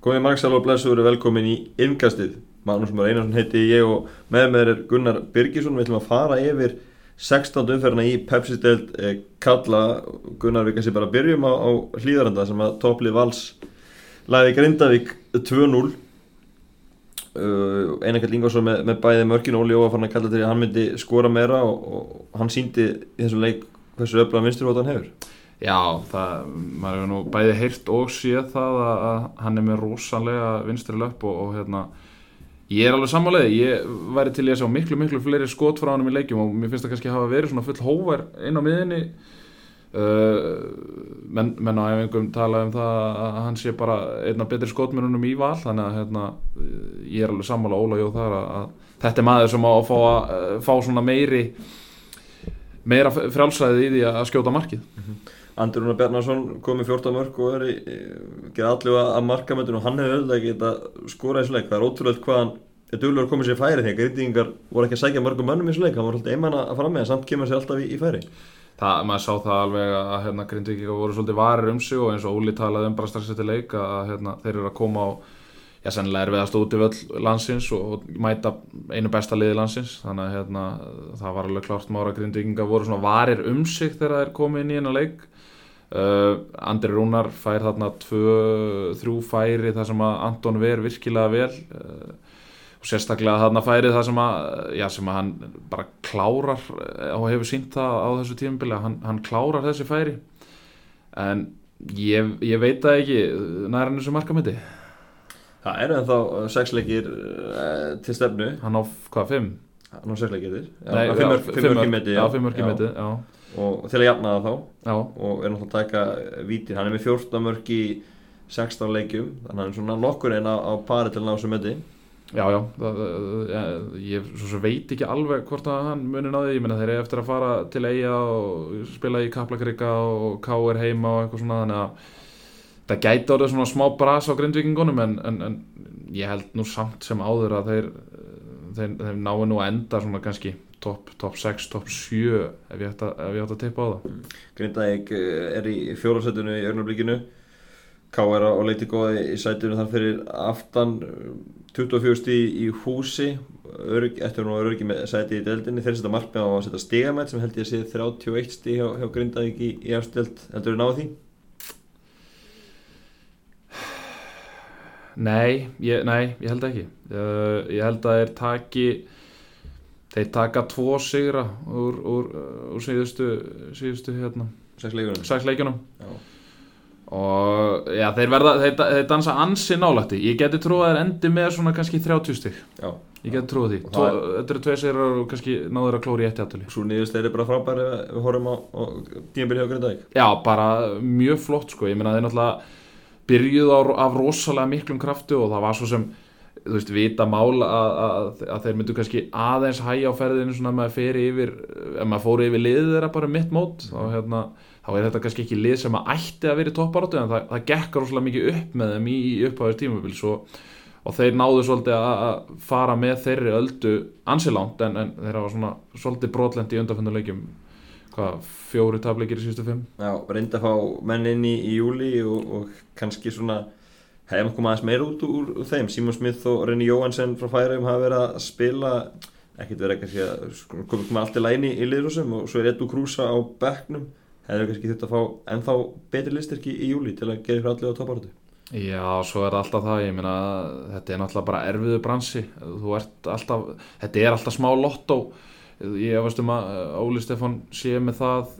Góðið Marksal og Blessu eru velkomin í Innkastið. Magnús Már Einarsson heiti ég og með með er Gunnar Birgisson. Við ætlum að fara yfir 16. umferðina í Pepsi-delt eh, kalla. Gunnar, við kannski bara byrjum á, á hlýðaranda sem að topplið vals læði Grindavík 2-0. Uh, Einarkall Ingvarsson með, með bæði mörgin Óli Óa fann að kalla til að hann myndi skora meira og, og hann síndi í þessum leik hversu öflaga vinsturhótt hann hefur. Já, það, maður hefur nú bæði heyrt og séð það að, að hann er með rosalega vinstri löpp og, og hérna, ég er alveg sammálega, ég væri til ég að sjá miklu, miklu fleiri skot frá hann í leikjum og mér finnst það kannski að hafa verið svona full hóvar inn á miðinni, uh, menn, menn á æfingum tala um það að hann sé bara einna betri skotmjörnum í val, þannig að hérna, ég er alveg sammála Óla Jóð þar að, að þetta er maður sem á að fá, að, fá svona meiri, meira frjálsæðið í því að skjóta markið. Mm -hmm. Andri Rúnar Bjarnarsson kom með 14 mörg og er í, gerði allir að markamöndunum og hann hefur auðvitað þetta skóra í þessu leik. Það er ótrúlega hvað hann er duglegur að koma sér í færi því að greitingar voru ekki að sækja mörgum mönnum í þessu leik. Hann var alltaf einmann að fara með en samt kemur sér alltaf í, í færi. Það, maður sá það alveg að hérna, grindvíkika voru svolítið varir um sig og eins og Óli talaði um bara strax eftir leik að hérna, þeir eru að koma á já, sennilega er við að stóti völl landsins og, og mæta einu besta liði landsins. Þannig að hérna, það var alveg klart mára grindvíkinga voru svona varir um sig þegar þeir komið inn í eina leik Uh, Andri Rúnar fær þarna tvö, þrjú færi þar sem að Anton ver virkilega vel. Uh, og sérstaklega þarna færi þar sem að, já, sem að hann bara klárar og hefur sínt það á þessu tímubili hann, hann klárar þessi færi. En ég, ég veit það ekki næra þessu markamöndi Það eru ennþá sexleikir uh, til stefnu. Hann á hvað, fimm? Hann á sexleikir Nei, fimm mörki meti Já, fimm mörki meti, já og til að jafna það þá. Já. og er náttúrulega að taka vítir hann er með 14 mörg í 16 leikjum. Þannig að hann er svona nokkur einn á, á pari til náðu sem möti Já, já, það, ég svo veit ekki alveg hvort að hann munir náði, ég menna þeir eru eftir að fara til eiga og spila í Kaplakrika og K.R. heima og eitthvað svona. Þannig að það gæti orðið svona smá bras á grindvikingunum en, en, en ég held nú samt sem áður að þeir, þeir, þeir náðu nú að enda svona kannski top, top 6, top 7 ef ég ætti að, tippa á það. Grindavík er í fjólarsætunu í örnarblikinu K.R. og leiti góði í sætunu þar fyrir aftan. 24 stíð í húsi. Eftir hún var örgi með sæti í deldinni þeir setja markmið á að setja stigamætt sem held ég að sé 31 stíð hjá, hjá Grindavík í, í afstelt, heldur þú náðu því? Nei, ég, nei, ég held ekki. Uh, ég held að þeir taki þeir taka tvo sigra úr, úr, úr síðustu síðustu hérna sex leikunum og já, þeir verða þeir, þeir dansa ansi nálætti ég geti trúið að þeir endi með svona kannski 30 stygg ég geti trúið því. Tó, er... þetta eru tvei sigrar og kannski náður að klóri í eitt aðtölu Svo nýðust þeir eru bara frábæri við horfum á, tímabili á Grindavík. Já, bara mjög flott sko. Ég minna þeir náttúrulega byrjuð á, af rosalega miklum kraftu og það var svo sem þú veist, vita mál að, að, að þeir myndu kannski aðeins hægja á ferðinu svona að yfir maður fóri yfir liðið þeirra bara mitt mót þá, hérna, þá er þetta kannski ekki lið sem að ætti að vera í topparóttu en það, það gekkar rosalega mikið upp með þeim í, í upphæðis tímabils og, og þeir náðu svolítið að, að fara með þeirri öldu ansilánt en, en þeir hafa svona svolítið brotlendi í undanfönduleikjum hvað, fjóru tableikir í síðustu fimm? Já, reynda að fá menn inn í, í júli og, og kannski svona hefum komað aðeins meira út úr, þeim. Simon Smith og Renny Jóhansen frá Færaum hafa verið að spila ekkert verið ekki að koma með allt í læni í liðrúsum og svo er Edu Krúsa á bekknum. Hefur kannski þurft að fá ennþá betri listyrki í júli til að gera ykkur allir á toparötu Já, svo er alltaf það, ég meina þetta er náttúrulega bara erfiðu bransi. Þú ert alltaf, þetta er alltaf smá lottó. Ég veist um að Óli Stefán sé með það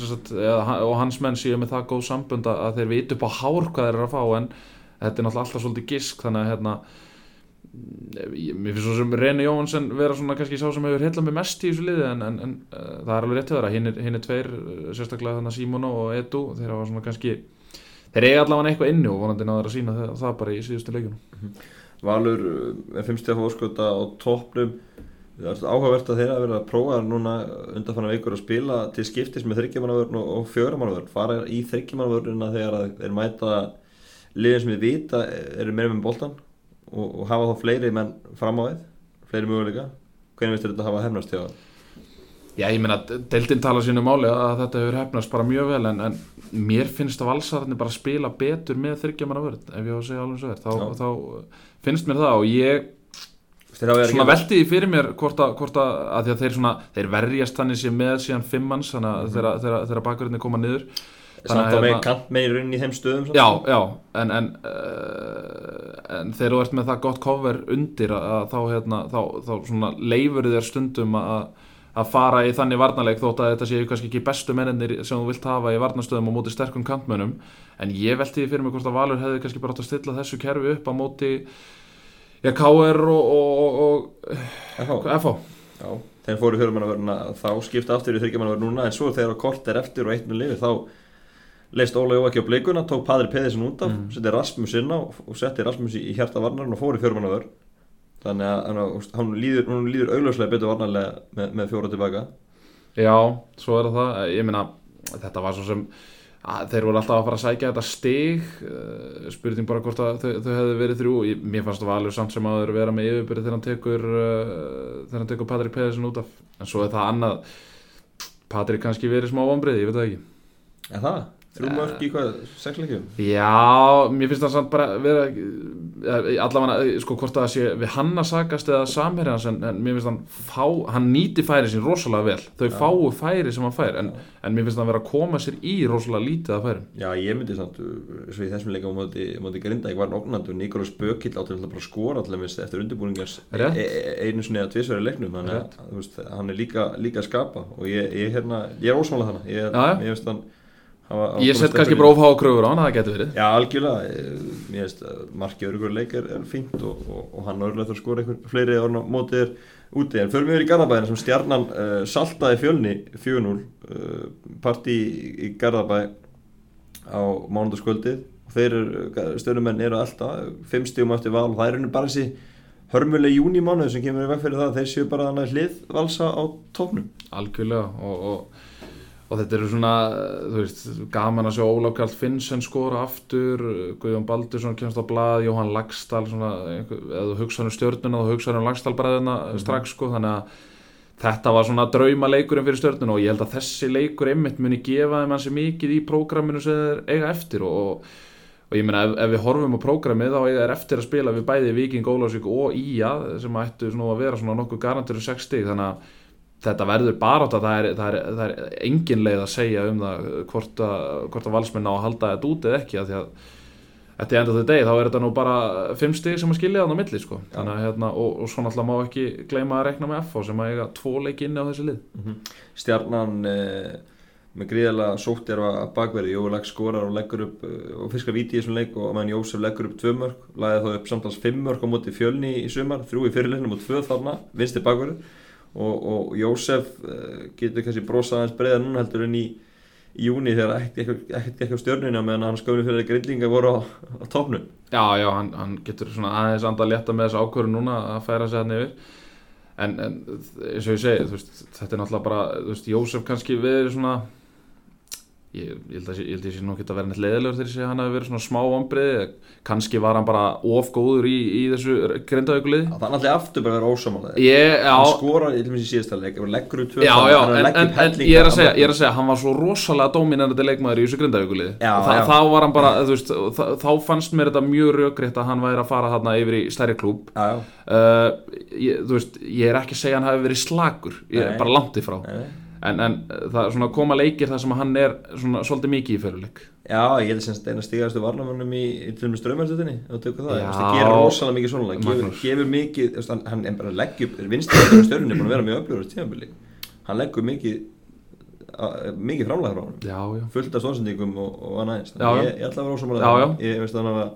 sagt, og hans menn sé með það góð sambund að þeir viti upp á hár hvað þeir eru að fá en þetta er náttúrulega alltaf svolítið gisk þannig að hérna mér finnst svo sem Reyni Jóhansson vera svona kannski sá sem hefur heilað mig mest í þessu liði en, en, en uh, það er alveg rétt að vera hinn er, hin er tveir, sérstaklega þannig að Simona og Edu þeir hafa svona kannski þeir eiga allavega eitthvað inni og vonandi náður að sína það, það bara í síðustu leikunum Valur er fimmstega fórskota á toppnum það er áhugavert að þeirra að vera að prófa núna undanfanna vikur að spila til skiptis með þryggjamanavörn og, og fjögramannavörn fara í þryggjamanavörnuna þegar þeir mæta liðin sem við vita eru meira með boltan og, og hafa þá fleiri menn fram á þið fleiri möguleika hvernig veistu þetta að hafa hefnast hjá það? Já, ég meina, deildin tala sínu máli að þetta hefur hefnast bara mjög vel en, en mér finnst að valsararnir bara spila betur með þryggjamanna vörð ef ég á að segja alveg svo er. Þá, þá finnst mér það og ég svona velti því fyrir mér hvort að, hvort að, að að þeir svona þeir verjast þannig sér með síðan fimmans þannig að þeirra, þeirra, þeirra bakverðinni koma niður Samt með hérna- kant með í rauninni í þeim stöðum. Já, já, en, en, uh, en þegar þú ert með það gott cover undir að, að þá, hérna, þá, þá leifur þér stundum að, að fara í þannig varnarleik þótt að þetta séu kannski ekki bestu mennir sem þú vilt hafa í varnarstöðum á móti sterkum kantmönnum. En ég velti fyrir mig hvort að Valur hefði kannski bara átt að stilla þessu kerfi upp á móti já, KR og, og, og, og FH Já, þeir fóru fjörumannavöruna þá skipta aftur í þryggjamannavöruna núna en svo þegar kort er eftir og eitt með lifi þá leist Óla Jó ekki á blikuna tók Padri Peðisson út af, Mhm. setti Rasmus inn á og setti Rasmus í, hjarta varnarinn og fór í fjörumannavör þannig að hann, hann líður, líður augljóslega betur varnarlega með, með fjóra tilbaka. Já, svo er það, ég meina þetta var svo sem að, þeir voru alltaf að fara að sækja þetta stig. Uh, spurning bara hvort að þau, þau hefðu verið þrjú. Ég, mér fannst það valur samt sem að þeir vera með yfirbyrði þegar hann tekur uh, þegar hann tekur Patrik Pedersen út af. En svo er það annað. Patrik kannski verið smá vombrið, ég veit það ekki þrjú Eh. mörg í hvað, sex leikjum? Já, mér finnst það samt bara vera eh, allavega, eh, sko, hvort það sé við hann að sagast eða samherja hans en, en mér finnst hann fá, hann nýti færi sín rosalega vel, þau Já. fáu færi sem hann fær, en, en mér finnst hann vera að koma sér í rosalega lítið að færum. Já, ég myndi samt, svo í þessum leika á móti, móti Grindavík var hann ógnandi og Nikolás Bökill átti að skora allaveg eftir undirbúningars e e einu sinni eða tvisverði leiknum að veist, hann er líka, líka að skapa og ég, ég, hérna, ég er ósmála þannig ég, já. ég veist hann hafa Ég komist set kannski bara ofháa kröfur á hann, það getur verið. Já, algjörlega, eh, mér veist að markið örugur leik er, er fínt og, og, og hann örlega þarf að skora einhver fleiri orðin á mótið er úti. En förum við yfir í Garðabæðina sem stjarnan uh, saltaði fjölni 4-0 uh, partí í, í Garðabæ á mánundaskvöldið og þeir stöðnumenn eru alltaf fimm stígum eftir val og það er henni bara þessi hörmuleg júni mánuð sem kemur í veg fyrir það að þeir séu bara þannig hlið valsa á tóknum Algjörlega og, og, og þetta eru svona, þú veist, gaman að sjá Ólaf Karl Finnsen skora aftur Guðjón Baldursson kemst á blað Jóhann Lagstall, svona, eða þú hugsa um stjörnuna þá hugsa um Lagstall bræðina strax sko, þannig að þetta var svona drauma leikurinn fyrir stjörnuna og ég held að þessi leikur einmitt muni gefa þeim hansi mikið í prógraminu sem þeir eiga eftir og, og ég meina ef, ef við horfum á prógramið þá eiga þeir eftir að spila við bæði Viking, Ólafsvík og Ía sem ættu svona að vera svona nokkuð garantir 6 stig þannig að þetta verður bara átt að það er, það, er, það er engin leið að segja um það hvort að, hvort að valsmenn á að halda þetta út eða ekki að því að Þetta er enda þetta degi, þá er þetta nú bara fimm stig sem að skilja þannig á milli sko. Að, hérna, og, og svo náttúrulega má ekki gleyma að rekna með FH sem að eiga tvo leiki inni á þessi lið. Stjarnan eh, með gríðarlega sótt er að bakverði Jói Lags skorar og leggur upp eh, og fiskar víti í þessum leik og meðan Jósef leggur upp tvö mörg lagði þá upp samtals fimm mörg á móti fjölni í sumar, þrjú í fyrirleiknum og tvö þarna vinsti bakverði og, og Jósef eh, getur kannski brosað aðeins breiða núna heldur en í júni þegar ekkert ekki á stjörnuna meðan hann skafni fyrir grindlinga voru á, á topnum Já, já, hann, hann getur svona aðeins anda að létta með þessu ákvörðu núna að færa sig hann yfir. En, en eins og ég segi, veist, þetta er náttúrulega bara, þú veist, Jósef kannski verið svona ég, ég held að sé- ég ég sé nú ekki að vera neitt leiðilegur þegar ég segi að hann hafi verið svona smá ombriði kannski var hann bara ofgóður í, í þessu grindaugulið það er náttúrulega aftur bara að vera ósamála Ég, já, hann skorar í til dæmis í síðasta leik og leggur tvö já, já, hann en, leggur en, en ég, er að segja, ég er að segja, hann var svo rosalega dominandi leikmaður í þessu grindaugulið Já, Þa, þá var hann bara, veist, þá, þá fannst mér þetta mjög rökrétt að hann væri að fara þarna yfir í stærri klúb já, já, uh, ég, þú veist, ég er ekki að segja hann hafi verið slagur, ég er bara langt ifrá. En, en það er svona koma leikir þar sem hann er svona svolítið mikið í fyrirleik Já, ég held semst eina stigastu varnamönnum í, í til og með strömmarstöðinni og tökur það, það gerir rosalega mikið svona gefur, gefur mikið, þú veist, hann, hann er bara að leggja upp vinstið stjörnunni búin að vera mjög öflugur á tíðanbili hann leggur mikið mikið framlega frá hann fullt af stóðsendingum og, og annað ég, ég ætla að vera ósámála ég veist að hafa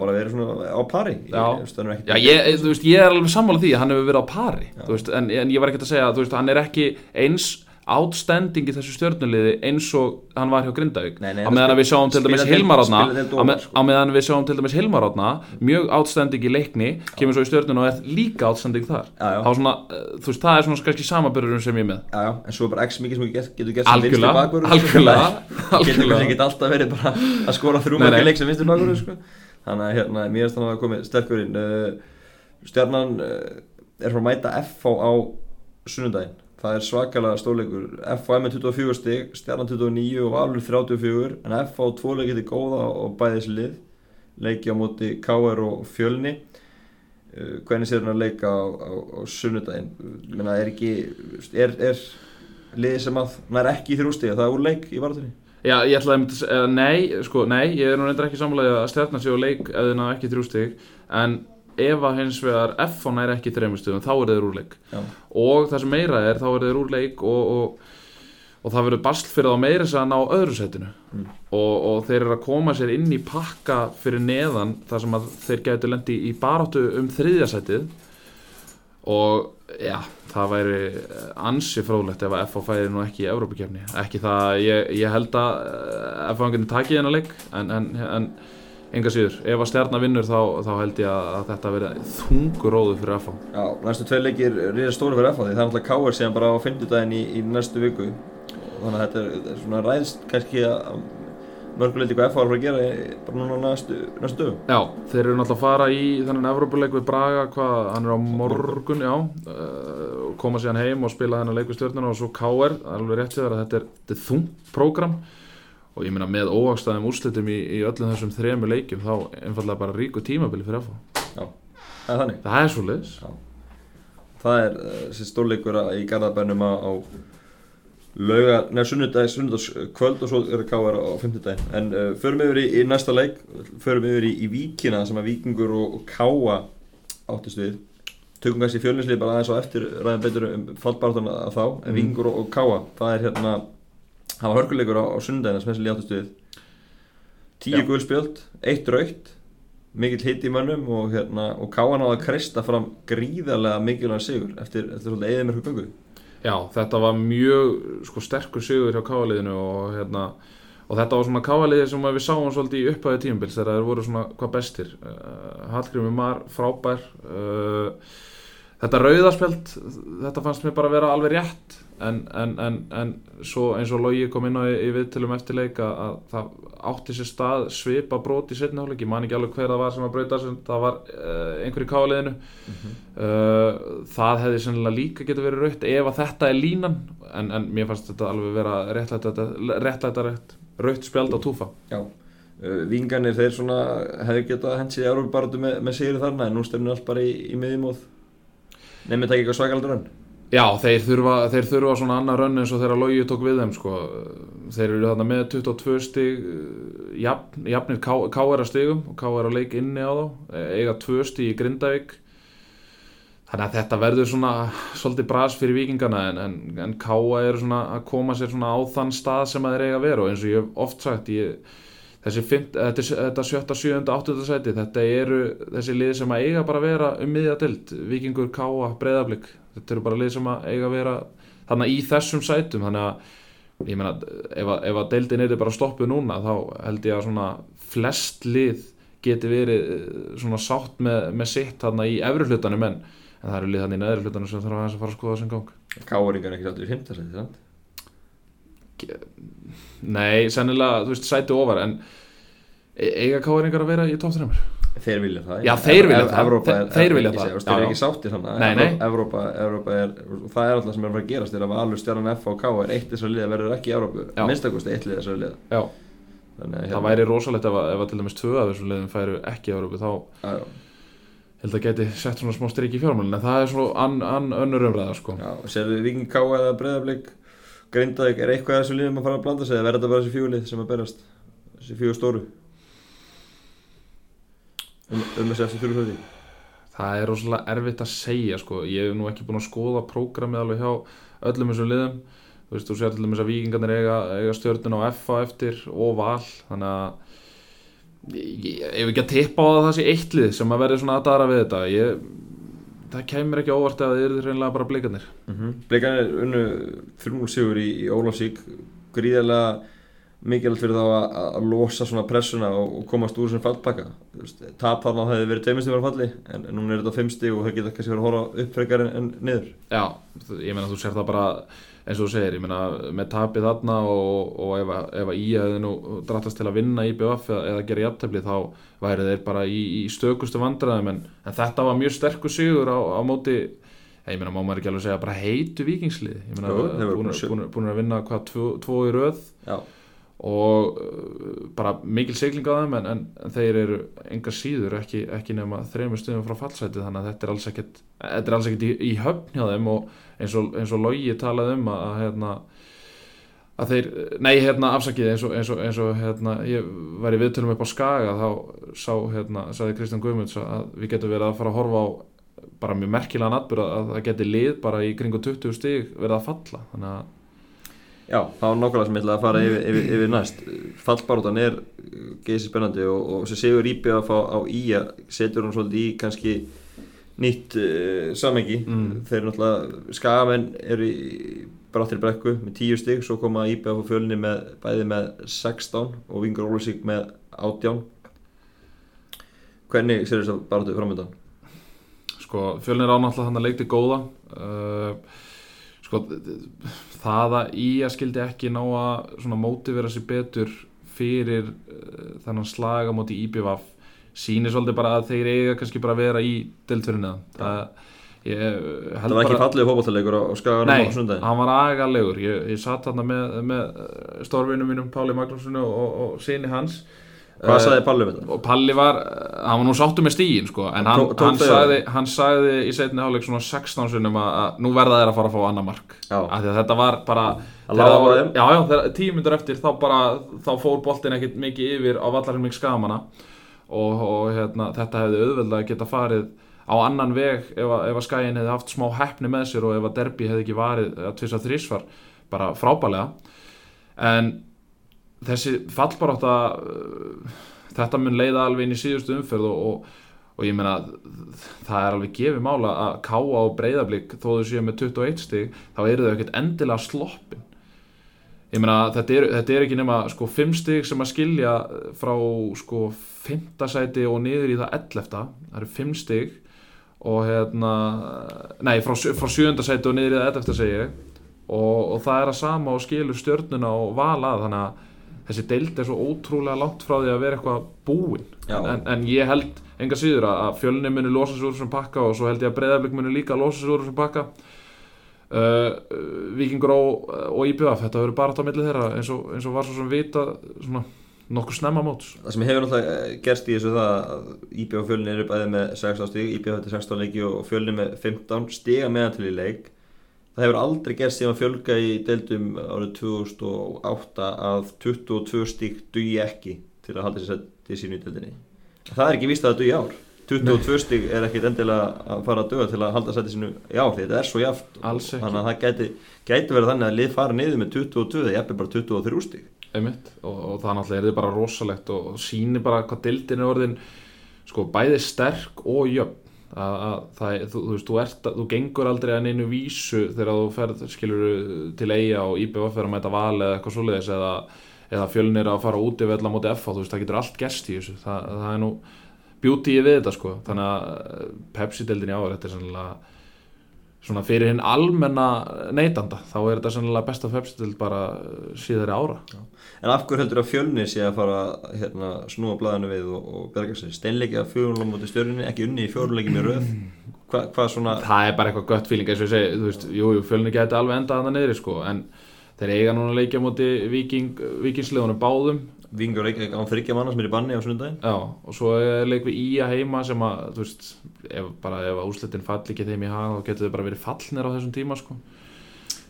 bara verið svona á pari Já. ekkert- já ég, þú veist, ég er alveg sammála því að hann hefur verið á pari veist, en, en ég var ekki að segja að hann er ekki eins outstanding í þessu stjörnuliði eins og hann var hjá Grindavík Nei, nei, á meðan að við sjáum til dæmis deild- Hilmar Átna spila deild á, ofar, með, sko. á meðan við sjáum til dæmis Hilmar Átna mjög outstanding í leikni kemur svo í stjörnun og er líka outstanding þar Já, já. Svona, eh, þú veist, það er svona kannski samaburðurum sem ég með Já, já, en svo er bara x mikið sem getur, getur gert sem algjörlega, bakvörður, sko. getur kannski ekki alltaf verið að skora mörg nei. leik sem vinstri bakvörður sko. Þannig að hérna, mér finnst þannig að komið sterkur inn. Uh, stjarnan uh, er frá að mæta FH á sunnudaginn. Það er svakalega stórleikur. FH með 24 stig, Stjarnan 29 og Valur 34 en FH tvoleikið er góða og bæði þessi lið. Leiki á móti KR og Fjölni. Uh, hvernig sér hann að leika á, á, á sunnudaginn? Menna er ekki er, er liðið sem að hann er ekki í þrjústigi það er úr leik í varðunni Já, ég ætlaði að nei, sko, nei, ég er nú reyndar ekki samlega að stjarnan sig á leik eða ná ekki þrjústig, en ef að hins vegar F er ekki þreymustugum, þá er þeir úr leik. Já. Og það sem meira er, þá er þeir úr leik og, og, og það verður basl fyrir þá meira þess að ná öðru setinu. Mm. Og, og þeir eru að koma sér inn í pakka fyrir neðan, þar sem að þeir getur lendi í baráttu um þriðjasætið og já, það væri ansi fróðlegt ef að FH færi nú ekki í Evrópakefni ekki það, ég, ég held að eh, FH hann getur takið hennar leik en, en, en enga síður ef að stjarnar vinnur þá, þá held ég að, þetta verði þungur róðu fyrir FH Já, næstu tvei leikir reyða stóri fyrir FH því það er náttúrulega KR síðan bara á 50 daginn í, í næstu viku. Þannig að þetta er, er svona ræðst kannski að mörguleiti hvað FH er að gera bara núna næstu, næstu dögum Já, þeir eru náttúrulega að fara í þennan Evrópuleik við Braga, hvað, hann er á morgun, já, uh, koma síðan heim og spila þennan leik við stjórnuna og svo KR, alveg rétt sér að þetta er, er þungt prógram og ég meina með óvagstæðum úrslitum í, í öllum þessum þremu leikjum þá einfallega bara ríku tímabili fyrir FH. Já, það er þannig Það er svo liðs. Það er uh, þessi stórleikur í Garðabænum á, á lauga, neða sunnudag, sunnudags kvöld og svo er KR á 50 daginn en uh, förum yfir í, í næsta leik. Förum yfir í, í Víkina sem að Víkingur og, og Káa áttist við. Tökum kannski fjölnislið bara aðeins á eftir ræðum betur um fallbarðan að þá. En Mm. Víkingur og, og Káa, það er hérna það var hörkuleikur á, á sunnudagina sem þessi áttist við. Tíu Já. guðspjöld, eitt raukt mikill hitt í mönnum og, hérna, og Káa náði að kreista fram gríðarlega mikilvæg sigur eftir, eftir svolítið eðimörku göngu Já, þetta var mjög sko, sterkur sigur hjá káaliðinu og, hérna, og þetta var svona káaliði sem við sáum svolítið í upphæði tímabils þegar þeir voru svona hvað bestir. Uh, Hallgrímur Mar, frábær. Uh, þetta rauðaspjald þetta fannst mér bara vera alveg rétt en, en, en, en svo eins og Logi kom inn á í, í viðtölum eftir leik að, að það átti sér stað svipa brot í setni hálfleik, ég man ekki alveg hver það var sem að brauta sem það var uh, einhver í káaliðinu Uh, það hefði sennilega líka getur verið raut ef að þetta er línan. En, en mér fannst þetta alveg vera réttlæta rétt raut spjald á túfa. Já, uh, vinganir þeir svona hefði getað hensið í Európa-baratu með, með sigri þarna en nú stefnir allt bara í, í miðjumóð nefnir það ekki eitthvað svakaldur hann Já, þeir þurfa, þeir þurfa svona annar rönn eins og þeirra logi tók við þeim sko. þeir eru þarna með 22 stig uh, jafn, jafnir K.R. stigum og K.R. leik inni á þá e- eiga 2 stig í Grindavík þannig að þetta verður svona svolítið bras fyrir vikingana en, en, en K.A. eru svona að koma sér svona á þann stað sem þeir eiga að vera og eins og ég hef oft sagt ég, þessi fint, þetta, er- þetta sjötta, sjöunda, áttunda sæti þetta eru þessi lið sem að eiga bara að vera um miðja dild, vikingur, K.A. breyðablík, þetta eru bara lið sem að eiga að vera þannig í þessum sætum þannig að ég meina ef að, ef að deildin er bara stoppuð núna þá held ég að svona flest lið geti verið eh, svona sátt með, með sitt þarna í efri hlutanum en, en það eru lið þarna í neðri hlutanum sem þarf aðeins að fara að skoða sem gang Káringar ekki aldrei í fymtasæti sant? Nei, sennilega, þú veist, sæti ofar en e- eiga káringar að vera í 3 Þeir vilja það Já, þeir vilja það. Evrópa er, Þeir- vilja það. Já, Þeir eru já. ekki sáttir þannig Nei, nei. Evrópa, Evrópa er, það er alltaf sem er að fara að gerast þegar Valur, Stjarnan, F og K er eitt þessar liða verður ekki í Evrópu Já. minnstakosti eitt lið þessar liða Já, Þannig að það væri rosalegt ef, að- ef að til dæmis tvö af þessum liðum færu ekki í Európu þá já, já. held að geti sett svona smá strik í fjármálun en það er svona önnur umræða sko. Já, sérðu Viking K eða Breiðablík Grindavík, er eitthvað af þessum liðum að fara að blanda sig eða verður þetta bara þessi fjögulið sem að berast þessi fjögur stóru um, um þessi eftir fjögur hluti það er rosalega erfitt að segja sko. ég hef nú ekki búin að skoða prógramið alveg hjá öllum þessum liðum. Þú veist, þú sér til dæmis að vikingarnir eiga, eiga stjörnun á FA eftir og val. Þannig að ég hef ekki að tippa á að það sé eitt lið sem að verði svona aðdara við þetta. Ég, það kemur ekki óvart að það eru reynilega bara blikarnir mm -hmm. Blikarnir unnu 3-0 sigur í, í Ólafsvík. Gríðarlega mikilvægt fyrir þá að, að losa svona pressuna og, og komast úr sem fallpakka tap þarna hefði verið tveimist yfir falli en, en núna er þetta fimmsti og það geta kannski verið að horfa upp frekar en, en niður. Já, ég meina þú sér það bara eins og þú segir, ég meina með tapið þarna og, og ef, að- ef að í hefði nú drattast til að vinna í BF eða, eða gera jafntefli þá væri þeir bara í, í stökustu vandræðum en, en þetta var mjög sterkur sigur á, á móti ég meina má maður ekki alveg segja bara heitu vikingslið ég meina búin að vinna hvað tvo, tvo í röð. Já, og uh, bara mikil sigling á þeim en, en, en þeir eru enga síður ekki, ekki nema þreymur stuðum frá fallsæti þannig að þetta er alls ekkert, er alls ekkert í, í höfn hjá þeim og eins og, eins og Logi talaði um að, hérna að þeir, nei hérna afsakið eins og, eins og, eins og hérna ég var í viðtölum upp á Skaga þá sá hérna, sagði Kristján Guðmunds að við getum verið að fara að horfa á bara mjög merkilega natbur að það geti lið bara í kringu 20 stig verið að falla þannig að Já, það var nákvæmlega sem ég ætlaði að fara yfir, yfir, yfir næst Fallbaróttan er geysi spennandi og, og sem segur íbjöð að fá á í að setur hún svolítið í kannski nýtt uh, samengi Mm. þeir náttúrulega skagamenn eru bráttir brekku með 10 stig svo koma íbjöð að fá fjölni með bæði með 16 og Vingur Ólusík með 18 Hvernig sér þess að baróttu framöndan? sko fjölnir ánáttúrulega þannig að leikti góða uh, sko það að í að skildi ekki ná að mótivera sér betur fyrir uh, þennan slaga móti IBVF sýnir svolítið bara að þeir eiga kannski bara að vera í deltverinu það Það var ekki fallið fótballtalegur á, á skaganum Nei, á sundaginn hann var agalegur. Ég, ég satt þarna með, með stórvinum mínum Páli Magnússon og, og, og sinni hans Hvað Eh, sagði Palli um þetta? Palli var, hann var nú sáttu með stígin sko, en hann, tók hann, sagði, hann sagði í setni hálfleik svona 16 sinnum að, nú verða þeir að fara að fá annar mark. Að þetta var bara tíu myndur eftir þá bara þá fór boltin ekkit mikið yfir á vallarinn mikið skamana og, og hérna, þetta hefði auðveldlega geta farið á annan veg ef að, ef að skæin hefði haft smá heppni með sér og ef að derbi hefði ekki varið að tvisa þrísvar bara frábælega en þessi fallbarátta uh, þetta mun leiða alveg inn í síðustu umferð og, og, og ég meina það er alveg gefið mála að káa og breyðablík þó þau séu með 21 stig þá eru þau ekkert endilega sloppin ég meina þetta er, þetta er ekki nema sko 5 stig sem að skilja frá sko 5. sæti og niður í það 11. það eru 5 stig og hérna nei frá, frá 7. sæti og niður í það 11. segi og, og það er að sama og skilur stjörnuna og vala þannig að þessi deild er svo ótrúlega langt frá því að vera eitthvað búin Já. en, en ég held enga síður að, að fjölni muni losa sig úr þessum pakka og svo held ég að breyðarblik muni líka losa sig úr þessum pakka uh, Víkingur og, og IBF þetta verður bara átt á milli þeirra eins og, eins og var svo sem vita svona nokkuð snemma móts Það sem hefur náttúrulega eh, gerst í þessu það að IB og fjölni eru bæði með 16 stíg, IB þetta 16 leiki og fjölni með 15 stiga meðan til í leik. Það hefur aldrei gerst síðan að fjölga í deildum árið 2008 að 22 stíg dugi ekki til að halda sér sett í sínu deildinni. Það er ekki víst að það dugi ár. 22 stíg er ekkit endilega að fara að duga til að halda sætti sínu í ár þetta er svo ekki. þannig að það gæti, gæti verið þannig að lið fara niður með 22 eða jafnir bara 23 stíg einmitt og, og það náttúrulega er þið bara rosalegt og, og sýnir bara hvað dildin er orðin sko bæði sterk og jöfn að, að það, þú, þú veist, þú, ert, þú gengur aldrei að neinu vísu þegar þú ferð, skilur til eiga og IBF er að mæta val eða eitthvað svoleiðis eða, eða fjölnir að fara út yfir alla móti FH, þú veist, það getur allt gerst í þessu. Það, það er nú beauty við þetta sko, þannig að Pepsi-deildin í ár, þetta er sannlega svona fyrir hinn almenna neytanda, þá er þetta sannlega besta Pepsi-deild bara eh, síðari ára En af hverju heldur að fjölni sé að fara hérna, snúa blæðinu við og, og berga sér? Steinleiki að fjórunlega mútið stjörninni, ekki unni í fjórunleiki með röð. Hva, hvað svona, það er bara eitthvað gött feeling eins og ég segi, þú veist, jú, jú, fjölni geti alveg endað hann niðri sko, en þeir eiga núna að leikja á viking, vikingsliðunum báðum vingur ekki án þryggja manna sem er í banni á sunnudaginn? já, og svo er leik við Ía heima sem að, þú veist, ef, bara ef að úslitin falli ekki þeim í hag, þá getur þau bara verið fallnir á þessum tíma sko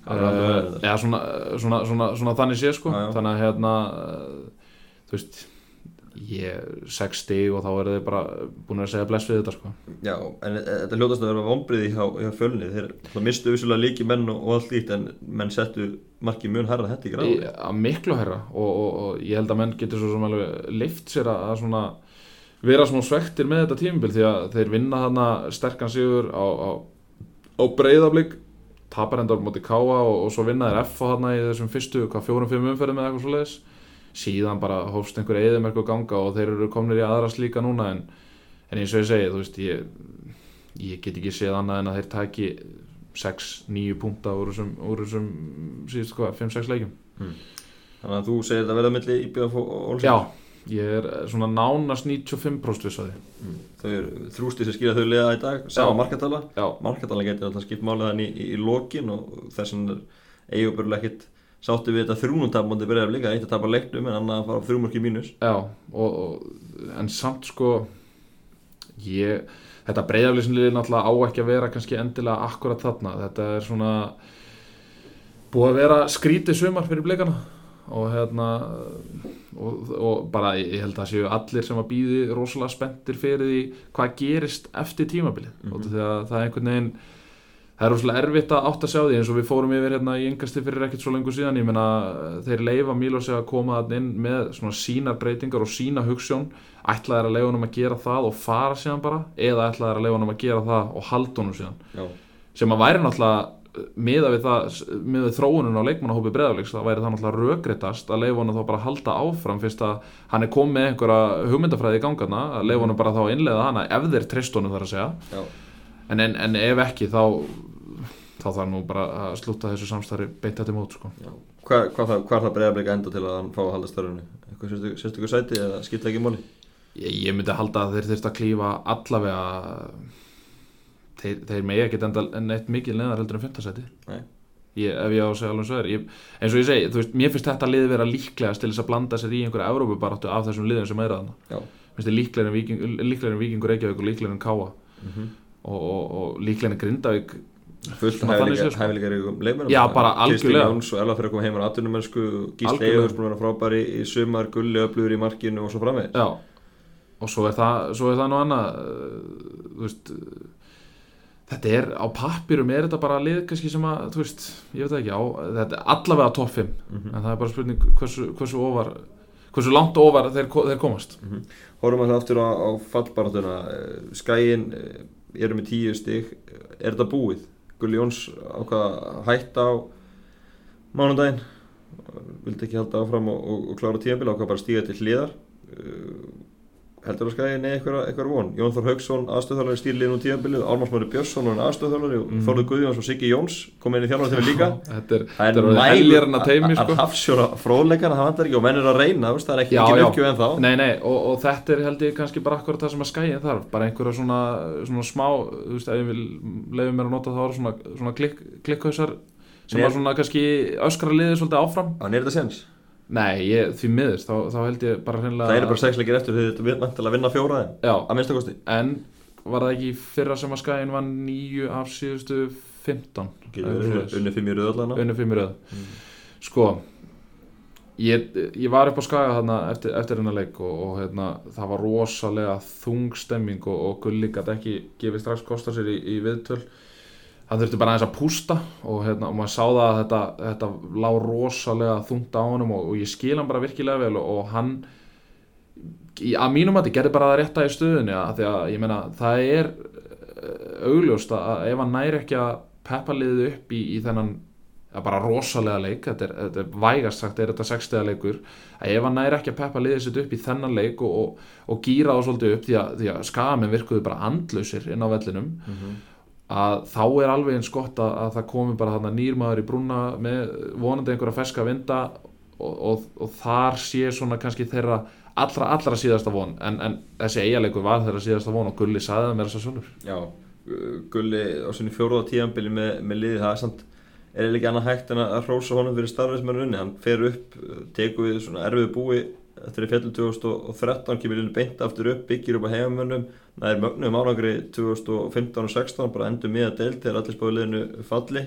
þetta. eða svona, svona, svona, svona þannig sé sko Já, já. þannig að hérna uh, þú veist ég sex stig og þá eru þau bara búin að segja bless við þetta sko Já, en e- þetta hljótast að vera vombriði hjá, hjá fjölni. Þeir mistu vissulega líki menn og, og allt líkt en menn settu marki mun herra þetta í gráði. að miklu herra og, og, og ég held að menn getur svo sem alveg lift sér að, svona vera smá svektir með þetta tímabil því að þeir vinna þarna sterkan sigur á, á, á breyðablík tapar endur á móti káa og, og svo vinna þeir F á þarna í þessum fyrstu hvað fjórum-fimm umferðum eða eitthvað svoleiðis síðan bara hófst einhver eðimerku ganga og þeir eru komnir í aðra slíka núna en, en eins og ég segi, þú veist ég, ég get ekki séð annað en að þeir taki 6-9 púnta úr þessum, þessum síðust hvað, 5-6 leikjum. Þannig að þú segir þetta verða milli IBF og Olsson? Já, ég er svona nánast 95% viss að því. Mm. Þau eru þrústi sem skilja þau liða í dag Sama markatala. Já, Markatala getur alltaf skipt málið hann í, í, í lokin og þess vegna er eigubörlega ekkit sáttu við þetta þrjúnundtap mútið líka eitt að tapa leiknum en annað að fara þrjúmörki mínus já og, og, en samt sko ég, þetta breyðaflýsinliði náttúrulega á ekki að vera kannski endilega akkurat þarna, þetta er svona búið að vera skrítið sumar fyrir blikana og hérna og, og bara ég held að séu allir sem að býði rosalega spenntir fyrir því hvað gerist eftir tímabilið mm. -hmm. þegar það er einhvern veginn það er rosalega erfitt að átt að sjá því eins og við fórum yfir hérna í yngasti fyrir ekkert svo lengur síðan ég meina þeir leifa Mílósi að koma þann inn með svona sínar breytingar og sína hugssjón ætla þeir að leifa honum að gera það og fara síðan bara eða ætla þeir að leifa honum að gera það og halda honum síðan. Já, sem að væri náttúrulega miða við það, miða við þróunum á leikmannahópi breðafleiks, það væri það náttúrulega rökriðast að leifa honum þá bara að halda áfram fyrst að hann er komið að að að en, en, en ef ekki þá þá þarf nú bara að slúta þessu samstarfi beint þetta mót sko. Hvað, hvað, það, hvað er það breiðarbleika enda til að hann fá að halda? Eitthvað sérstu- sérstökur sæti eða skipta ekki máli? ég, ég myndi halda að þeir þurft að klífa allavega þeir, þeir megi ekkert enda neitt mikið neðar heldur en ég, ef ég á að segja alveg svo er ég, eins og ég segi, þú veist, mér finnst þetta lið vera líklegast til þess að blanda sér í einhverja Evrópubaráttu af þessum liðum sem er að líklegir en Víkingur Reykjavík og líklegir en Káa Mm og, og, og líklegir en Grindavík Fullt hæfileikar í leikmennum Já, bara algjörlega. Jóns og Elva fyrir að koma heim á Gísli Algjörlega. Eður búin að vera frábæri í sumar Gulli öflugur í markinu og svo framvegis. Já, og svo er það, svo er það nú annað þú veist þetta er, á pappirum er þetta bara lið kannski sem að, þú veist, ég veit ekki á, þetta er allavega topp 5 Mhm. en það er bara spurning hversu, hversu ofar hversu langt ofar þeir, þeir komast. Horfum að það aftur á, á fallbaratuna Skæin eru með tíu stig. Er þetta búið? Gulli Jóns ákvað að hætta á mánudaginn. Vildi ekki halda áfram og, og, og klára tíðanbíl ákvað bara stíga til hliðar. Uh, heldur að skæði neði eitthvað, von. Jón Þór Haugsson, aðstöðþjálfari stýrlið nú tíðanbílu Ármann Smári Björnsson og aðstöðþjálfari og Mhm. Þorður Guðjóns og Siggi Jóns kom inn í þjálfari til líka. þetta er, Það er heljarna teimi að sko. hafsjóra fróðleikana, það vantar ekki og menn er að reyna, veist, það er ekki já. uppgjöf en þá nei, nei, og, og þetta er held ég kannski bara akkurat það sem að skæja þarf. Bara einhverja svona, svona smá þú veist, ef ég vil leiði mér að nota það svona, svona klikk, klikkhausar sem að svona kannski öskra liðið svolítið áfram. Þannig er þetta sens Nei, ég, því miður, þá, þá held ég bara hreinlega Það eru bara sexleikir eftir því þetta vantilega að vinna fjóraðin Já, að minnsta kosti. En var það ekki fyrra sem að skæin var nýju af síðustu 15 Unni fimm í röðallana Unni fimm í röð. Mm. Sko ég, ég var upp á skaga þarna eftir, eftir hennar leik og, og hérna, það var rosalega þung stemming og, og Gulli gæti ekki gefið strax kosta sér í, í viðtöl hann þurfti bara aðeins að pústa og, hérna, og maður sá það að þetta, þetta lá rosalega þungt á honum og, og ég skil hann bara virkilega vel og, og hann í, að mínum að þið gerði bara það rétta í stöðunni að því að ég meina það er eh, augljóst að ef hann næri ekki að peppa liðið upp í, í þennan bara rosalega leik, þetta er, þetta er vægast sagt er þetta sextiða leikur að ef hann næri ekki að peppa liðið sitt upp í þennan leik og, gýra þá svolítið upp því að, að skamenn virkuðu bara andlausir inn á vellinum að þá er alveg eins gott að, að það komi bara þarna nýrmaður í brúna með vonandi einhverja feska vinda og, og, og þar sé svona kannski þeirra allra, allra síðasta von. En, en þessi eigaleikur var þeirra síðasta von og Gulli saði það mér þess að sjálfur. Já, Gulli á sinni fjóruða tíðanbili með, með liði það er samt er ekki annað hægt en að hrósa honum fyrir starfið sem er unni, hann fer upp tekur við svona erfið búi eftir fjallum 2013, kemur inn beint aftur upp, byggir upp á heimamönnum það er mögnum árangri 2015 og 16 bara endur miða deilt þegar allir spáði liðinu falli.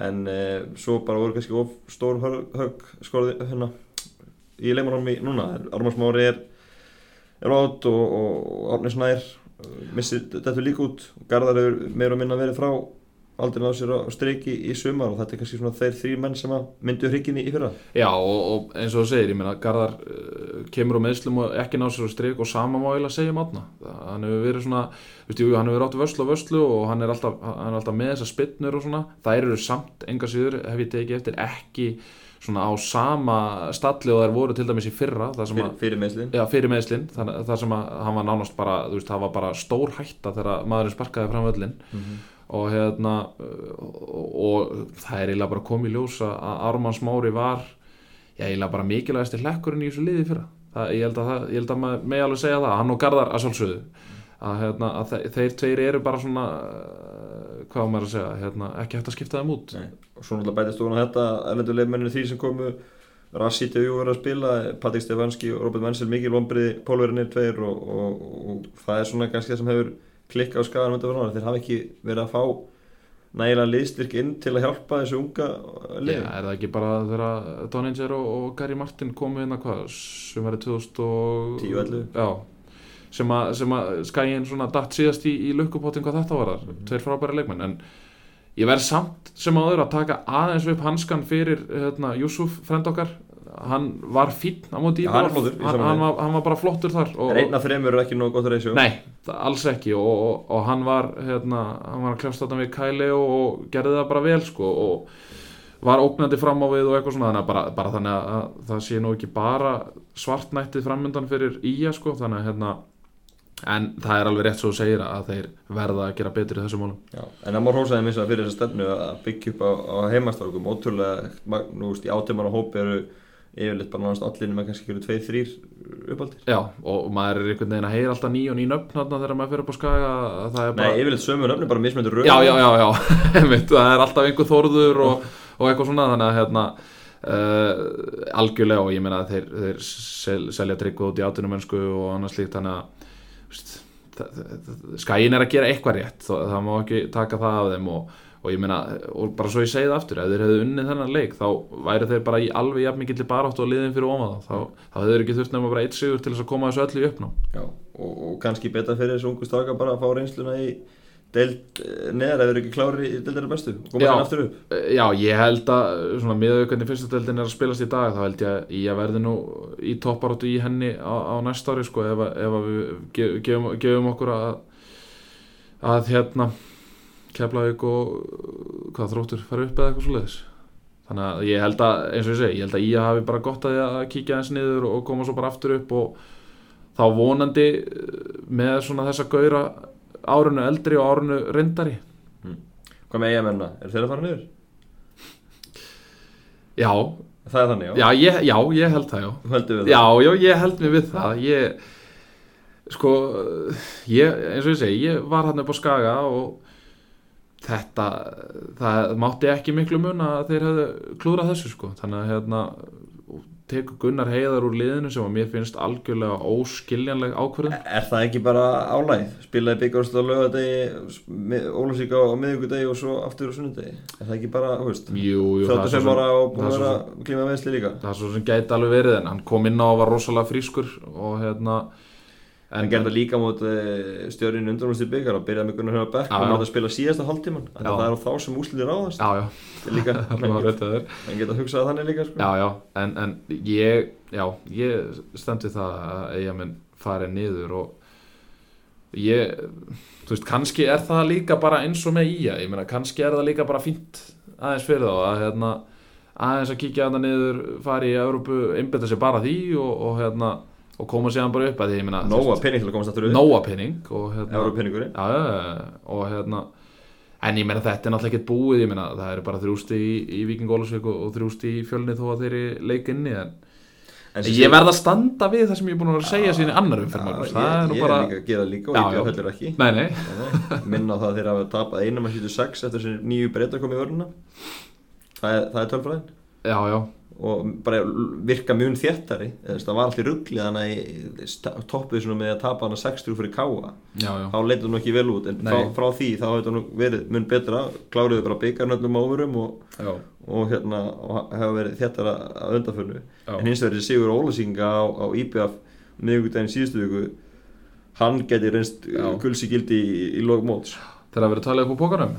En uh, svo bara voru kannski of stór högg, skorði hérna í leikmannum í núna, Armars Mári er er átt og, og Árni Snær uh, missir þetta líka út. Garðar hefur meira og minna verið frá aldrei náðu sér á streiki í sumar og þetta er kannski svona þeir þrý menn sem að myndu hrygginni í fyrra. Já og, og eins og þú segir, ég meina Garðar uh, kemur á meðslum og ekki ná sér á strik og sama má eiginlega segja um átna hann hefur verið svona, veist, jú, hann hefur átt vörslu og vörslu og hann er alltaf, hann er alltaf með þessar spinnur og svona, þær eru samt enga síður hef ég tekið eftir ekki svona á sama stalli og þær voru til dæmis í fyrra fyrir, að fyrir meðslinn Já, fyrir meðslinn, þar, þar sem að hann var nánast bara, þú veist, og hérna og, það er eiginlega bara komið í ljós að Arman Smári var já, eiginlega bara mikilvægasti hlekkurinn í þessu liði fyrra. Það, ég, held að það, ég held að maður megi alveg segja það hann og Garðar að sjálfsögðu. Að, hérna, að þe þeir tveir eru bara svona uh, hvað maður að segja hérna, ekki hægt að skipta þeim út. Nei. og svo náttúrulega bætist ofan á þetta erlendu leifmenninu því sem komu Rassít og Jú verið að spila Patrik Stefanski og Robert Menzel mikil vombriði pólverinir tveir og, og, og, það er svona kannski það sem hefur klikkað á skagan þeir hafa ekki verið að fá nægilega liðstyrk inn til að hjálpa þessu unga lið Já, er það ekki bara þegar Doninger og, og Gary Martin komu inn að hvað sem verið 2010-11 Já sem að, að skæin svona dætt síðast í, í lukkupotting hvað þetta var þar, mm. tveir frábæri leikmenn en ég verð samt sem áður að taka aðeins upp hanskan fyrir hérna, Júsuf, frend okkar hann var fín á móti ja, hann, hann, hann, var, hann var bara flottur þar einna fremur er ekki nóg gott reysjó nei, alls ekki. Og, og, og hann var hérna, hann var að klefsta þetta við Kæli og, og gerði það bara vel sko og var ógnandi fram á við og eitthvað svona. Þannig að bara, bara þannig að það sé nú ekki bara svartnættið framöndan fyrir íja sko. Þannig að hérna en það er alveg rétt svo að segja að þeir verða að gera betur í þessu mólum Já, en það mór hósaði missa fyrir þessa stefnu að byggja upp á, á heimastálkum ótrúlega, nú veist, í átöman og hópi eru yfirleitt bara náðast allir með kannski tveið, þrýr uppaldir Já, og maður er einhvern veginn að heyra alltaf ný og ný nöfn þegar maður fyrir upp á skaga bara... Nei, yfirleitt sömu nöfn er bara mismöndur röð Já, já, já, já. það er alltaf einhver þorður og, og eitthvað svona þannig að hérna uh, algjörlega og ég meina að þeir, þeir sel, selja tryggu út í átunumönsku og annars líkt þannig að skæin er að gera eitthvað rétt það, það má ekki taka það af þeim og, og ég meina, og bara svo ég segi það aftur ef þeir hefðu unnið þennan leik þá væri þeir bara í alveg jafn mikill barátt og liðin fyrir ómaða, þá, þá hefur þeir ekki þurft nefnum bara eitt sigur til þess að koma þessu öllu í uppná Já, og, og kannski betra fyrir þessu ungu staka bara að fá reynsluna í deild eh, neðar ef þeir ekki klári í deildar bestu og koma þannig aftur upp. Eh, Já, ég held að svona miðau hvernig fyrstadeildin er að spilast í dag þá held ég að ég verði nú í topparóttu í henni á, á næsta ári sko ef, ef Keflavík og hvað þróttur fara upp eða eitthvað svo leiðis þannig að ég held að, eins og ég segi, ég held að ég hafi bara gott að, að kíkja eins niður og koma svo bara aftur upp og þá vonandi með svona þessa gauðra árunu eldri og árunu reyndari mm. Hvað með eigamenn er þeir að fara niður? Já Það er þannig, já? Já, ég, já, ég held það, já Já, já, ég held mér við það Ég, sko ég, eins og ég segi, ég var hann upp á Skaga og þetta, það mátti ekki miklu mun að þeir hefðu klúrað þessu, sko. Þannig að, hérna tekur Gunnar Heiðar úr liðinu sem að mér finnst algjörlega óskiljanleg ákverðin Er það ekki bara álæð? Spilaði byggjáðast á lögadegi Ólusíka á miðugudegi og svo aftur á sunnudegi. Er það ekki bara, hú veist Þáttu sem var að búin að klíma veðsli líka. Það er svo sem gæti alveg verið en hann kom inn á og var rosalega frískur og hérna En gerði líka mot eh, stjórninu undanúrstíð byggjar og byrjaði með Gunnar Hjóða Beck. Og að spila síðasta hálftíman það er á þá sem úsliði ráðast. Já, já. Hann geta hugsað þannig líka sko. Já, já, en, en ég já, ég stendi það að eiga minn farið niður og ég þú veist, kannski er það líka bara eins og með ía, ég meina, kannski er það líka bara fínt aðeins fyrir þá að hérna, aðeins að kíkja að það niður farið í Európu, einbeta sér bara því og, og hérna og koma sér bara upp að því ég minna Nóa penning til að komast aftur upp. Nóa penning og hérna, ja, og hérna en ég meina þetta er náttúrulega ekkert búið ég meina það eru bara þrjústi í, í Viking Ólusvík og, og þrjústi í fjölni þó að þeir eru leikinni en, en ég verð að standa við það sem ég er búin að segja sín í annar umferð ég, ég, ég er líka að gera líka og ég bjóðhöldur ekki. Nei, nei. minna það að þeir hafa tapað einum að 76 eftir þessi nýju breyta komið í vörðuna það er, er tölfræðin já já. Og bara virka mjög þéttari það var alltaf rugglið hann að toppið með að tapa hann að 60 fyrir káa þá leytið hann ekki vel út en frá, frá því þá hefði hann verið mun betra kláruðu bara byggarnöllum áverum og, og hérna hefði verið þéttara að undanförnu. En hins vegar Sigur Ólasínga á, á IBF miðugdægin síðustu viku hann geti reynst gulsi gildi í, í logmóts Þegar að vera að tala upp á pókanum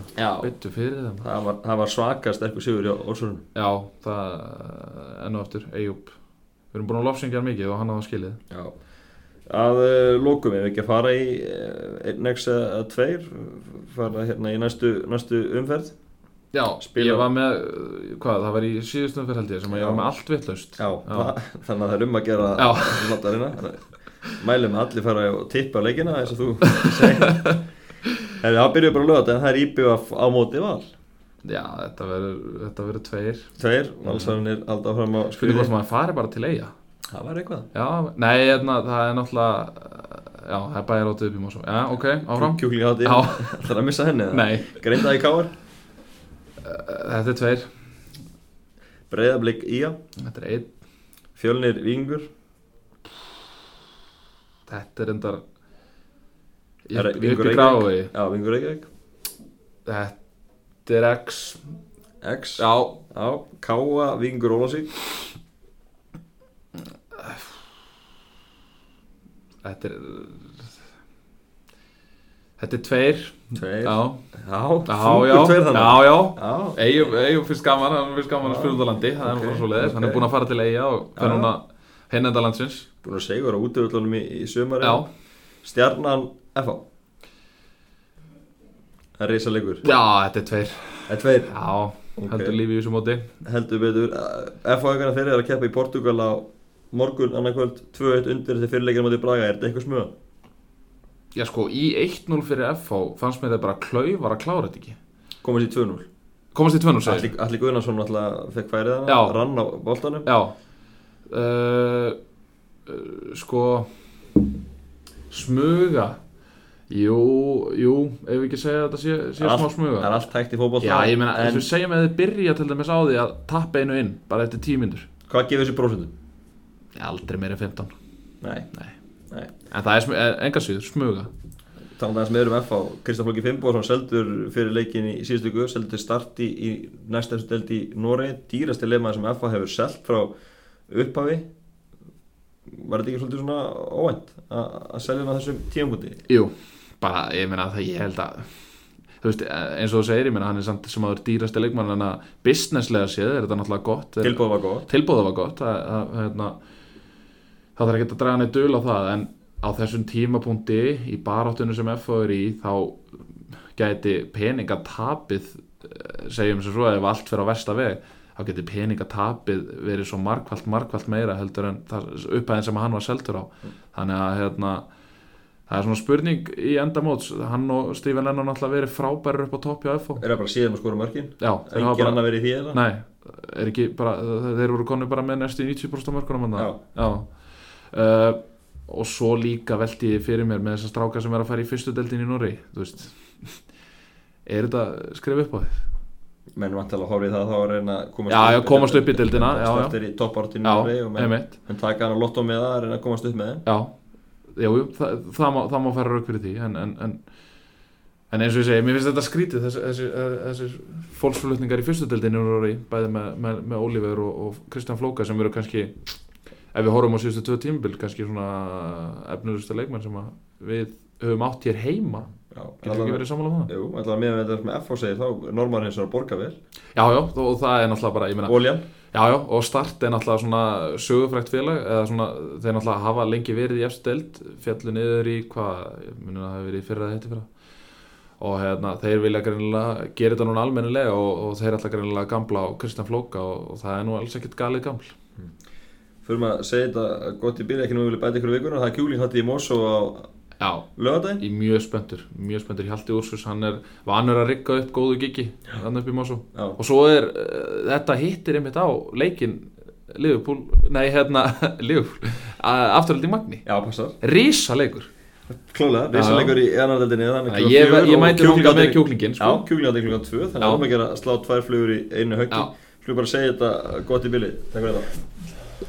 Byttu fyrir það Það var, það var svakast eitthvað sigur í Órsvörðunum Já, það ennu aftur, Eyjúb Við erum búin að lofsingja mikið og hann hafa skilið. Já. Að uh, lókum við ekki að fara í einn next að tveir fara hérna í næstu, næstu umferð. Já, Spila. ég var með hvað, það var í síðust umferð held ég sem að ég var með allt vittlaust Já, Já. Það, þannig að það er um að gera Mælum að allir fara og tippa leikina eins og þú segir En það byrjuði bara að lögða en það er íbjöð á móti val. Já, þetta verður tveir. Tveir, valsarinn er alltaf fram á Spyrir hvort maður fari bara til eiga Það var eitthvað. Já, nei, hérna, það er náttúrulega Já, það er bæjar átið upp í Mosó Já, ok, áfram. Kjúkling hátti Já. Það er að missa henni? Nei, Greindaði káar þetta er tveir. Breiðablík Ía. Þetta er einn. Fjölnir Vingur Þetta er endar Vingur í Reykjavík? Já, Vingur Reykjavík. Þetta er X. X? Já, Já Káa Vingur Ólásík þetta er Þetta er tveir. Tveir? Já, Já. Já, þungur já. tveir þannig Já, já. Já. Eyjum, Eyjum finnst gaman, hann finnst gaman að út á landi Það er nú Ok, bara svo leiðis, hann er ok. búinn að fara til Eyja og Já. fer núna hennenda landsins. Búin að segjur á útöfullunum í, í sumari Já, Stjarnan FH Það er reysa leikur já, þetta er tveir. Það er tveir? Já, Ok. heldur lífi í þessu móti. Heldur betur FH aukana þeirri er að keppa í Portugal á morgun annarkvöld 2-1 undir þetta fyrirleikir motið Braga. Er þetta eitthvað smuga? Já sko, í 1-0 fyrir FH fannst mér það bara klaufar að klára þetta ekki. Komast í 2-0 Komast í 2-0 segir Alli, Alli Guðnarsson alltaf fekk færið hana Já. rann á boltanum. Já. Uh, uh, Sko Smuga Jú, jú, ef við ekki segja að þetta sé, sé Allt- smá smuga. það er allt hægt í fótboll Já, ég meina, en en... við segjum að þið byrja til dæmis á því að tappa einu inn bara eftir tímyndur hvað gefur þessi prósentum? Aldrei meira en 15 Nei, Nei. Nei. En það er smu- eh, enga síður, smuga. Þannig að með erum FH Kristján Flóki Fimboðsson seldur fyrir leikin í síðustu guð seldur til start í, næsta þessu delt í Noregi. Dýrasti leifmaður sem FH hefur selt frá upphafi. Var þetta ekki svolítið svona óvænt að að selja á þessum tímapunkti? Jú, bara, ég meina það ég held að Þú veist, eins og þú segir, ég meina hann er samt sem aður dýrasti leikmann en að businesslega séð er þetta náttúrulega gott Er- tilbúð var gott. Tilbúða var gott að, að, hérna, það þarf ekki að draga neitt dul á það en á þessum tímapunkti í baráttunum sem FH er í þá gæti peningatapið eh, segjum sem svo ef allt fyrir á versta veg þá geti peningatapið verið svo markvallt markvallt meira heldur en það upphæðin sem hann var seldur á. Þannig að hérna það er svona spurning í endamóts. Hann og Stephen Lennon alltaf verið frábærir upp á topp hjá FH er það bara síðan að skora mörkin. Já, engin annar verið því eða? Nei, er ekki bara, þeir voru konni bara með næstu 90% af mörkunum hann Já. uh, Og svo líka velti ég fyrir mér með þessar stráka sem er að fara í fyrstu deldin í veist. Er þetta skrif upp á þið? menn vantilega að horfa í það þá að reyna að komast Já, já, komast upp í deildina, já, já. startir í toppártinu Já, einmitt. menn taka hann með það að reyna að komast upp með þeim Já, jú, jú, það, það, má, það má fara rauk fyrir því en, en, en, en eins og ég segi, mér finnst þetta skrítið þessi, þessi, þessi fólksflutningar í fyrstu deildinu í Norri Bæði með, með, með Oliver og, og Kristján Flóka sem eru kannski ef við horfum á síðustu tvö tímabil kannski svona efnurustu leikmenn sem við höfum átt hér heima. Já, getur ekki verið sammála um það? Jú, alltaf með þetta sem FH segir þá normal hins er að borga vel. Já, já, og, það er náttúrulega bara, ég meina Oljan, Já, já, og Start er náttúrulega svona sögufrækt félag eða svona, þeir náttúrulega hafa lengi verið í eftir deild, fjallu niður í hvað, ég muni að það hafi verið í fyrra eða þetta fyrra. Og hérna, þeir vilja greinilega gera þetta núna almennilega og, og þeir ætla greinilega gamla á Kristján Flóka og, og það er nú alls ekkert galið gaml. Fyrir maður að segja þetta gott í byrja ekki nú vilja bæta ykkur vikur það er kjúling hætti í Mosó á lögadaginn ég er mjög spenntur, mjög spenntur. Hjalti Úrsus, hann er vanur að rigga upp góðu gigi, hann upp í Já, og svo er, uh, þetta hittir einmitt á leikin Liverpool, nei hérna Liverpool, afturhaldi Magni. Já passar. Rísa leikur Klálega, Já, já. leikur í þannig Þannig að ég, ég mæti þangað með kjúklingin Já, sko. kjúling hætti klukkan 2 þannig Já. að við erum að gera að slá tvær flugur í einu höggi. Já. Skulum bara segja þetta gott í byrja Takk fyrir þetta